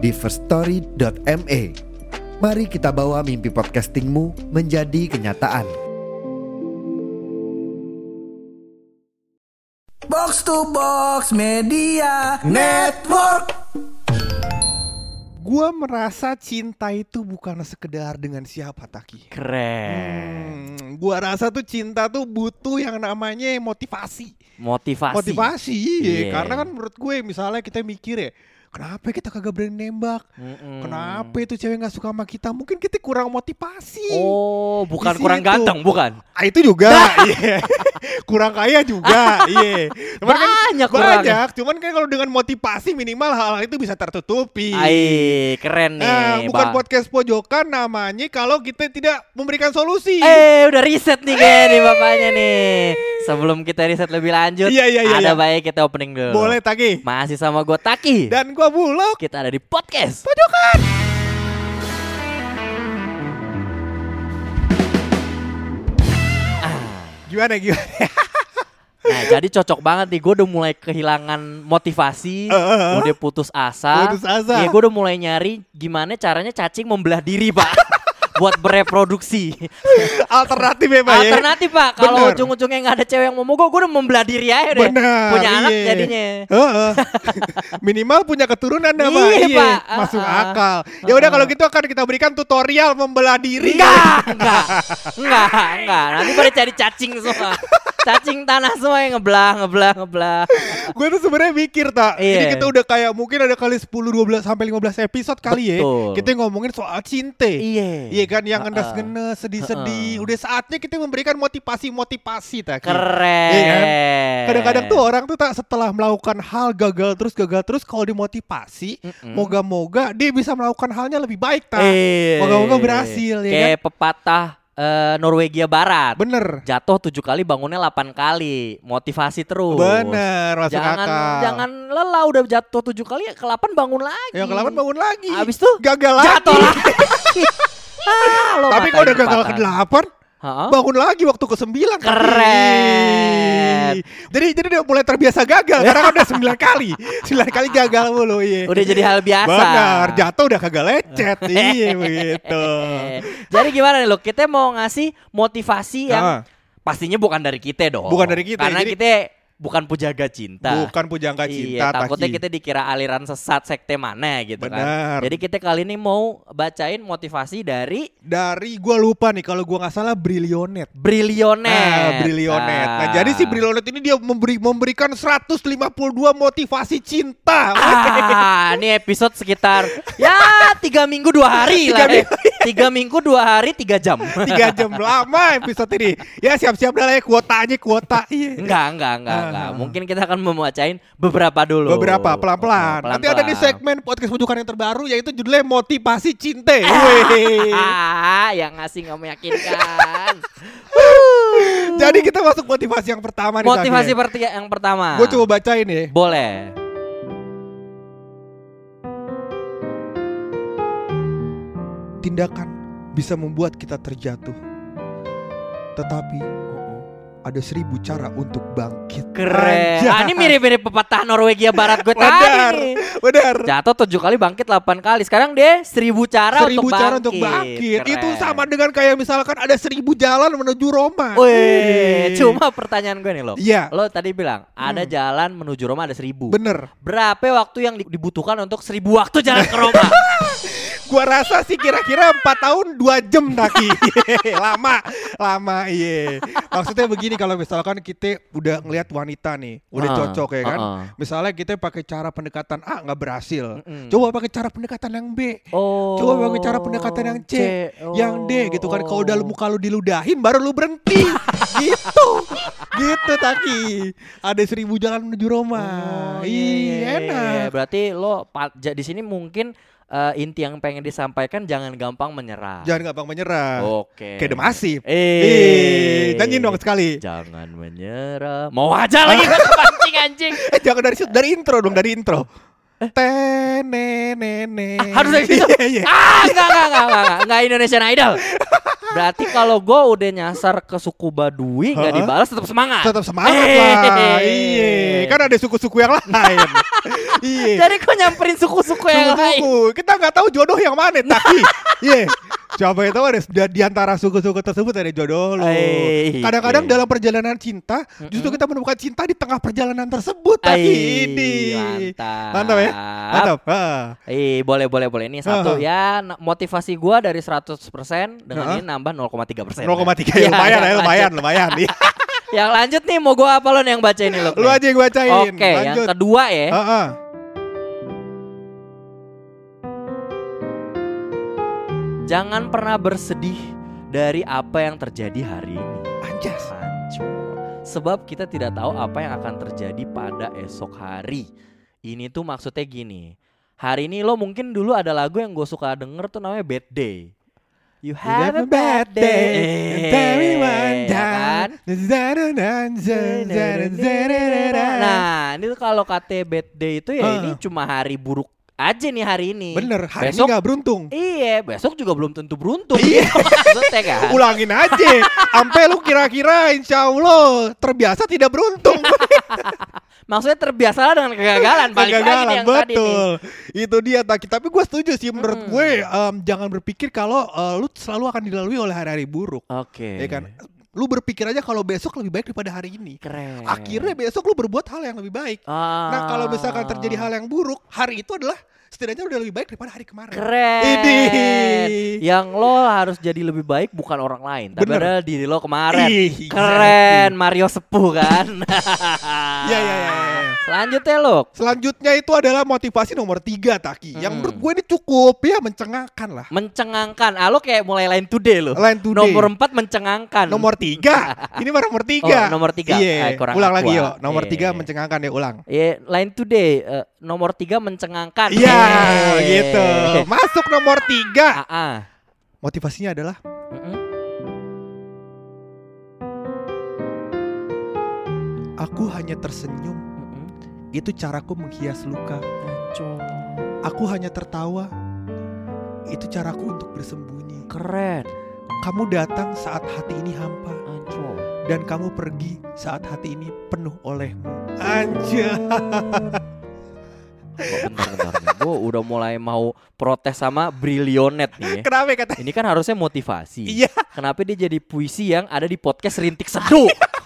di firststory.me. Mari kita bawa mimpi podcastingmu menjadi kenyataan. Box to Box Media Network. Gua merasa cinta itu bukan sekedar dengan siapa Taki. Keren. Hmm, gua rasa tuh cinta tuh butuh yang namanya motivasi. Motivasi. Motivasi, iya. Iya. Karena kan menurut gue misalnya kita mikir ya, kenapa kita kagak berani nembak? Mm-mm. Kenapa itu cewek nggak suka sama kita? Mungkin kita kurang motivasi. Oh, bukan kurang ganteng, bukan? Ah, itu juga, iya. kurang kaya juga, iya. Cuman kan Banyak kurangnya. banyak. Cuman kan kalau dengan motivasi minimal hal-hal itu bisa tertutupi. Ai, keren nih. Nah, bukan Bang. podcast pojokan namanya kalau kita tidak memberikan solusi. Eh, udah riset nih kayak nih bapaknya nih. Sebelum kita riset lebih lanjut, Iya, iya, iya, ada iya. baik kita opening dulu. Boleh Taki. Masih sama gue Taki. Dan gua Bulog. kita ada di podcast. Pojokan. Gimana gimana? Nah, jadi cocok banget nih. Gue udah mulai kehilangan motivasi, eh, eh. udah putus asa. Putus asa. Iya, gue udah mulai nyari gimana caranya cacing membelah diri, Pak. Buat bereproduksi. Alternatif ya Pak ya? Alternatif pak, kalau ujung-ujungnya nggak ada cewek yang mau mogok, gue udah membelah diri aja. Benar. Punya anak iya. jadinya. Heeh. Minimal punya keturunan dah Pak. Iya, Pak. Masuk ah. akal. Ya udah kalau gitu akan kita berikan tutorial membelah diri. Enggak, enggak, enggak, enggak. Nanti pada cari cacing semua. Cacing tanah semua yang ngebelah, ngebelah, ngebelah. Gue tuh sebenarnya mikir tak. Ini Iya. kita udah kayak mungkin ada kali 10 12 sampai 15 episode kali Betul. ya. Kita ngomongin soal cinta. Iya. Iya kan yang ngenes-ngenes, sedih-sedih. Udah saatnya kita memberikan motivasi-motivasi tak. Keren. Iya kan? Kadang-kadang tuh orang tuh tak setelah melakukan hal gagal terus gagal terus kalau dimotivasi, moga-moga dia bisa melakukan halnya lebih baik tak. Eh. Moga-moga berhasil ya Kayak pepatah eh, Norwegia Barat. Bener. Jatuh tujuh kali, bangunnya 8 kali. Motivasi terus. Bener, masuk Jangan akal. jangan lelah udah jatuh tujuh kali ya ke 8 bangun lagi. Yang ke-8 bangun lagi. Abis tuh gagal jatuh lagi. lagi. ah, Tapi kalau udah gagal ke-8 Ha-ha. bangun lagi waktu ke sembilan Keren. jadi jadi udah mulai terbiasa gagal karena kan udah sembilan kali sembilan kali gagal mulu iya Udah jadi hal biasa. benar jatuh udah kagak lecet iya begitu Jadi gimana nih lo? Kita mau ngasih motivasi yang Ah. pastinya bukan dari kita dong. Bukan dari kita, Karena jadi- kita bukan pujaga cinta. bukan pujangga Iya, cinta takutnya Taki. kita dikira aliran sesat sekte mana gitu Benar. kan. Jadi kita kali ini mau bacain motivasi dari dari gua lupa nih kalau gua nggak salah Brilionet Brilionet. Ah, Brilionet. Nah, jadi si Brilionet ini dia memberi memberikan 152 motivasi cinta. Ah, ini episode sekitar ya tiga minggu dua hari Tiga lah. Tiga minggu dua hari tiga jam. Tiga jam lama episode ini. Ya siap-siap dah lah ya kuotanya kuota. Iya. Enggak, enggak, enggak, Ah. enggak. Mungkin kita akan membacain beberapa dulu. Beberapa pelan-pelan. Nanti ada di segmen podcast pojokan yang terbaru yaitu judulnya motivasi cinta. Wih. Ah, yang ngasih nggak meyakinkan. Jadi kita masuk motivasi yang pertama nih. Motivasi perti yang pertama. Gue coba bacain ya. Boleh. Tindakan bisa membuat kita terjatuh. Tetapi ada seribu cara untuk bangkit. Keren. Ah, ini mirip-mirip pepatah Norwegia Barat gue Benar. tadi. Benar. Jatuh tujuh kali, bangkit 8 kali. Sekarang dia seribu cara seribu untuk cara bangkit. untuk bangkit. Keren. Itu sama dengan kayak misalkan ada seribu jalan menuju Roma. Wih, cuma pertanyaan gue nih lo. Iya. Lo tadi bilang ada Hmm. jalan menuju Roma ada seribu. Bener. Berapa waktu yang di- dibutuhkan untuk seribu waktu jalan ke Roma? Gua rasa sih kira-kira 4 tahun 2 jam Daki. lama, lama iya. Maksudnya begini kalau misalkan kita udah ngelihat wanita nih, udah Ah, cocok ya kan. ah, ah. Misalnya kita pakai cara pendekatan A nggak berhasil. Mm-mm. Coba pakai cara pendekatan yang B. Oh. Coba pakai cara pendekatan yang C, yang D gitu kan. Kalau udah Oh. muka lu diludahin baru lu berhenti. gitu. Gitu Taki. Ada seribu jalan menuju Roma. Oh, iya, iya, iya, enak. iya. Berarti lo di sini mungkin eh, inti yang pengen disampaikan jangan gampang menyerah. Jangan gampang menyerah. Oke. Kayak The Massive. Eh. Eh, nyanyiin dong sekali. Jangan menyerah. Mau aja lagi kepancing anjing. Eh jangan dari dari intro dong, dari intro. Tenenene. Ah, harus dari situ? Iya, iya. Ah, enggak, enggak, enggak, enggak, enggak Indonesian Idol. Berarti kalau gue udah nyasar ke suku Baduy nggak Heeh. dibalas tetap semangat. Tetap semangat lah. Iya. Kan ada suku-suku yang lain. Iya. Jadi kok nyamperin suku-suku yang lain? Kita nggak tahu jodoh yang mana, tapi iya. Siapa yang tahu ada di- antara suku-suku tersebut ada jodoh. Eh, Kadang-kadang dalam perjalanan cinta, justru kita menemukan cinta di tengah perjalanan tersebut. Tapi Ai, ini. Mantap. Mantap ya? Mantap. Eh, boleh boleh boleh. Ini satu ya motivasi gua dari 100% dengan ini nambah 0,3%. 0,3 Ya, ya, lumayan yang ya, lumayan, lumayan. Iya. Yang lanjut nih mau gua apa lo nih yang baca ini lo? Lu aja yang bacain. Oke, yang Lanjut. kedua ya. Heeh. Jangan pernah bersedih dari apa yang terjadi hari ini. Anjas. Hancur. Sebab kita tidak tahu apa yang akan terjadi pada esok hari. Ini tuh maksudnya gini. Hari ini lo mungkin dulu ada lagu yang gue suka denger tuh namanya Bad Day. You have a bad day. Ya kan? Nah, ini kalau kata bad day itu ya Ah. ini cuma hari buruk aja nih hari ini. Bener, hari Besok- ini gak beruntung. Iya, besok juga belum tentu beruntung. Iya, maksudnya kan. Ulangin aja, sampai lu kira-kira insya Allah terbiasa tidak beruntung. Maksudnya terbiasalah dengan kegagalan. Balik lagi nih Kegagalan, yang tadi betul. Itu dia Taki. Tapi gue setuju sih menurut Mm-mm. gue em, jangan berpikir kalau eh, lu selalu akan dilalui oleh hari-hari buruk. Oke. Ya kan? Lu berpikir aja kalau besok lebih baik daripada hari ini. Keren. Akhirnya besok lu berbuat hal yang lebih baik. Ah. Nah kalau misalkan terjadi hal yang buruk, hari itu adalah setidaknya udah lebih baik daripada hari kemarin. Keren. Idih. Yang lo harus jadi lebih baik bukan orang lain, tapi Bener. adalah diri lo kemarin. Ih, Keren, Mario Sepuh kan. Iya, iya, iya, iya. Selanjutnya lo. Selanjutnya itu adalah motivasi nomor tiga Taki. Yang Mm. menurut gue ini cukup ya mencengangkan lah. Mencengangkan. Ah, lo kayak mulai lain today lo. Line today. Nomor empat mencengangkan. Nomor tiga. Ini baru nomor tiga. Oh, nomor tiga. Iya. Kurang ulang lagi yuk. Nomor Iya. tiga mencengangkan ya ulang. Iya, line today. eh, nomor tiga mencengangkan. Iya Eh. gitu. Masuk nomor tiga. Ah, ah. Motivasinya adalah aku hanya tersenyum. Itu caraku menghias luka. Ancol. Aku hanya tertawa. Itu caraku untuk bersembunyi. Keren. Kamu datang saat hati ini hampa Ancol. dan kamu pergi saat hati ini penuh olehmu. Nih. Gue udah mulai mau protes sama Brilionet nih ya. Kenapa kata? Ini kan harusnya motivasi. Iya. Kenapa dia jadi puisi yang ada di podcast Rintik Sendu?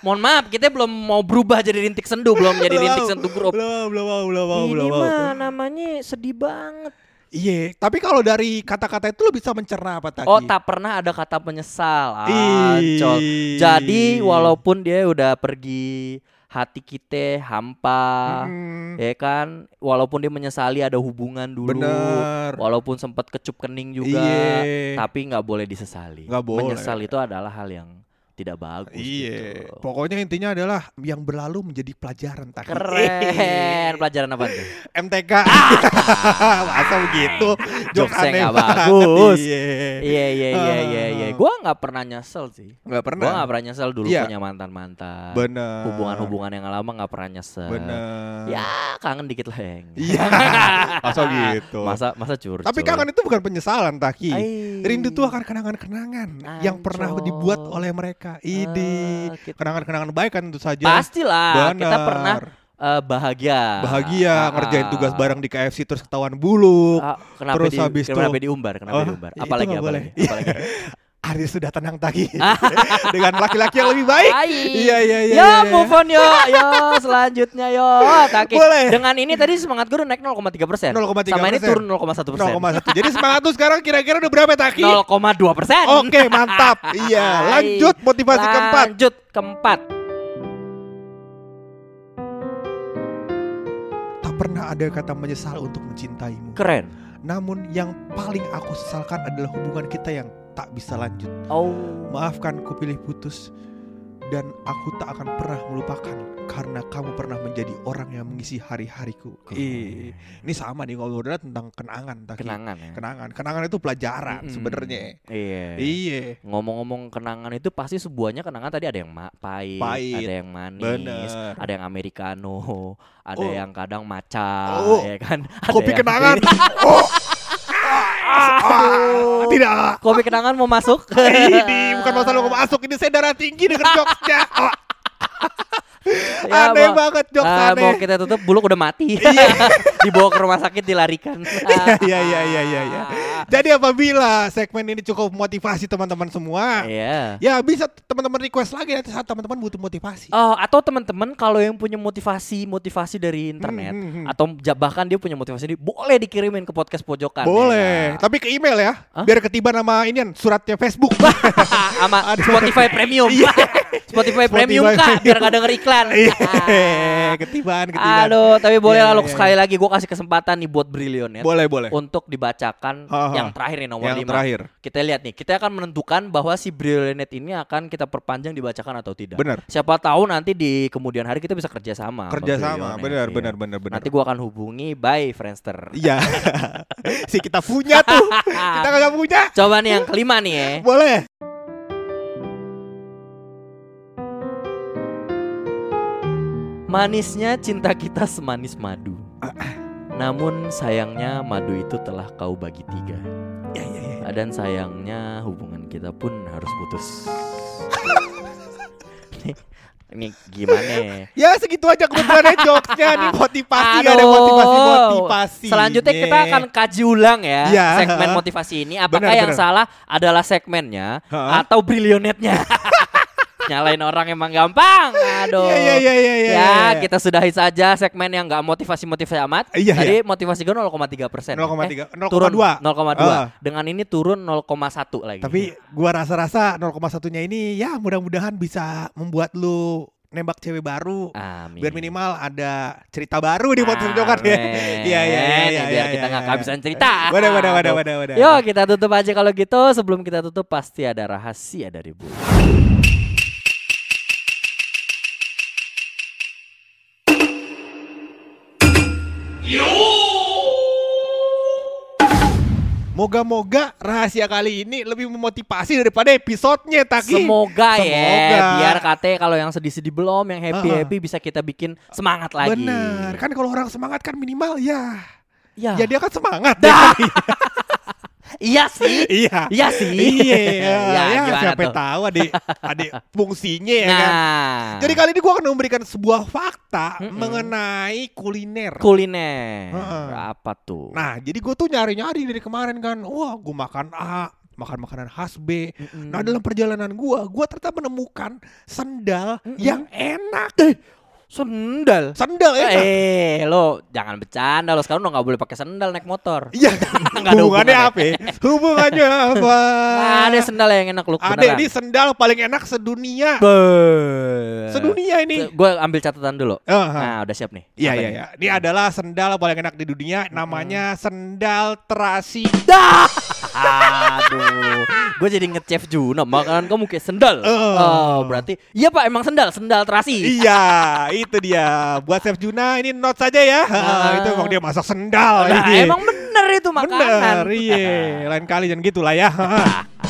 Mohon maaf, kita belum mau berubah jadi Rintik Sendu, belum jadi Rintik Sendu Group. Belum, belum mau, belum mau, Ini belum mau. mah namanya sedih banget. Iya, tapi kalau dari kata-kata itu lo bisa mencerna apa tadi? Oh, tak pernah ada kata menyesal. Ancol. Jadi walaupun dia udah pergi, hati kita hampa, Mm, ya kan? Walaupun dia menyesali ada hubungan dulu, Bener. walaupun sempat kecup kening juga, Iya. tapi nggak boleh disesali. Nggak boleh. Menyesal itu adalah hal yang tidak bagus. Iya. gitu. Pokoknya intinya adalah yang berlalu menjadi pelajaran tak. Keren. Pelajaran apa tuh? MTK. Masa begitu? Jokes aneh banget. bagus. Iya. Iya iya iya iya iya. Gua nggak pernah nyesel sih. Nggak pernah. Gua nggak pernah nyesel dulu Iya. punya mantan mantan. Bener. Hubungan-hubungan yang lama nggak pernah nyesel. Bener. Ya kangen dikit lah yang. Iya. Masa gitu. Masa masa curcol. Tapi kangen itu bukan penyesalan, Taki. Ai. Rindu tuh akan kenangan-kenangan yang pernah dibuat oleh mereka. Ide. Ah, kita- Kenangan-kenangan baik kan tentu saja. Pastilah kita Bener. pernah eh, bahagia. bahagia Ah, ngerjain ah. tugas bareng di KFC terus ketahuan buluk. Ah, kenapa Terus di, habis kenapa tuh- diumbar? Kenapa Oh, diumbar? itu Apalagi nggak boleh. apalagi? Hari sudah tenang Taki dengan laki-laki yang lebih baik. Ai. Iya iya iya. Ya iya. move on yo, yo selanjutnya yo. Taki. Boleh. Dengan ini tadi semangat gue udah naik 0,3 persen. 0,3%. Sama ini turun 0,1 persen. 0,1. Jadi semangat tuh sekarang kira-kira udah berapa Taki? 0,2 persen. Oke mantap. Iya. Lanjut motivasi keempat. Lanjut keempat. Tak pernah ada kata menyesal untuk mencintaimu. Keren. Namun yang paling aku sesalkan adalah hubungan kita yang tak bisa lanjut. Oh. Maafkan ku pilih putus. dan aku tak akan pernah melupakan karena kamu pernah menjadi orang yang mengisi hari-hariku. Eh, ini sama nih ngobrolnya tentang kenangan, Taki. Kenangan ya. Kenangan, kenangan itu pelajaran Mm-mm. sebenarnya. Iya. Iya. Ngomong-ngomong kenangan itu pasti sebuahnya kenangan tadi ada yang pahit, Pahit. ada yang manis, Bener. ada yang americano, ada Oh. yang kadang maca, Oh. ya kan? Ada Kopi yang- kenangan. oh. Ah, tidak. Kopi kenangan mau masuk? ini bukan masalah mau masuk ini saya darah tinggi dengan jokesnya. Ya, aneh mau- banget Ah, aneh. mau kita tutup buluk udah mati. Dibawa ke rumah sakit dilarikan. Iya iya iya iya iya. iya. Jadi apabila segmen ini cukup motivasi teman-teman semua, Iya. ya bisa teman-teman request lagi nanti saat teman-teman butuh motivasi. Oh, atau teman-teman kalau yang punya motivasi motivasi dari internet Hmm, hmm, hmm. atau bahkan dia punya motivasi ini boleh dikirimin ke podcast pojokan. Boleh, ya. tapi ke email ya, Hah? biar ketiban nama inian suratnya Facebook. sama Spotify Premium. Spotify Premium Spotify kak, biar Premium. gak denger iklan. Iya, ketiban, ketiban. Aduh, tapi boleh Iya, lah Luk, iya. sekali lagi gue kasih kesempatan nih buat Brilliant Boleh, boleh. untuk dibacakan Ha, ha. yang terakhir nih nomor Yang 5. terakhir. Kita lihat nih, kita akan menentukan bahwa si Brilliant ini akan kita perpanjang dibacakan atau tidak. Benar. Siapa tahu nanti di kemudian hari kita bisa kerja sama. Kerja sama, Brilliant, benar, benar, benar, benar. Nanti gua akan hubungi by Friendster. Iya. si kita punya tuh. kita kagak punya. Coba nih yang kelima nih ya. Boleh. Manisnya cinta kita semanis madu. Namun sayangnya madu itu telah kau bagi tiga. Ya, ya, ya. Dan sayangnya hubungan kita pun harus putus. Ini gimana? ya? Ya segitu aja kebetulannya jokesnya nih motivasi ada Aduh. motivasi motivasi. Selanjutnya kita akan kaji ulang ya Iya. segmen motivasi ini. Apakah Benar, yang benar. salah adalah segmennya Ha? atau brilionetnya? Nyalain orang emang gampang. Aduh. Iya iya iya iya iya. Ya, kita sudahi saja segmen yang nggak motivasi-motivasi amat. Iya, Tadi motivasi gue 0,3 persen. 0,3, turun 0,2. 0,2. Ah. Dengan ini turun 0,1 lagi. Tapi gua rasa-rasa 0,1-nya ini ya mudah-mudahan bisa membuat lu nembak cewek baru. Amin. Biar minimal ada cerita baru di podcast jokan ya. Iya iya iya iya. Biar iya, kita iya, nggak iya. kehabisan cerita. Wadah wadah wadah wadah wadah. Yuk kita tutup aja kalau gitu. Sebelum kita tutup pasti ada rahasia dari Bu. Moga-moga rahasia kali ini lebih memotivasi daripada episodenya Taki. Semoga, ya Semoga. biar kate kalau yang sedih-sedih belum, yang happy-happy bisa kita bikin semangat lagi. Bener. Kan kalau orang semangat kan minimal ya. Ya. Ya dia kan semangat. Dah. Iya sih. iya. Iya sih. Iya, Ya, ya, gimana siapa tuh? tahu adik adik fungsinya ya Nah, kan. Jadi kali ini gua akan memberikan sebuah fakta Mm-mm. mengenai kuliner. kuliner Heeh. apa tuh? Nah, jadi gue tuh nyari-nyari dari kemarin kan. Wah, gue makan A, makan makanan khas B. Mm-mm. Nah, dalam perjalanan gua, gua ternyata menemukan sendal Mm-mm. yang enak. Sendal. Sendal enak. Eh, lo jangan bercanda lo sekarang udah nggak boleh pakai sendal naik motor. Iya, hubungannya apa? ya? Hubungannya apa? Nah, ada sendal yang enak lu Ada ini sendal paling enak sedunia. Be- Sedunia ini. Gue ambil catatan dulu. Aha. Nah, udah siap nih. Iya iya iya. Ini adalah sendal paling enak di dunia. Namanya sendal terasi. Dah. Aduh, gue jadi ngechef Juno. Makanan kamu kayak sendal. Eh. Oh, berarti iya pak, emang sendal, sendal terasi. iya, itu dia. Buat Chef Juna ini note saja ya. Ah. itu emang dia masak sendal. Nah, ini. emang bener itu makanan. Bener, iya. Lain kali jangan gitu lah ya.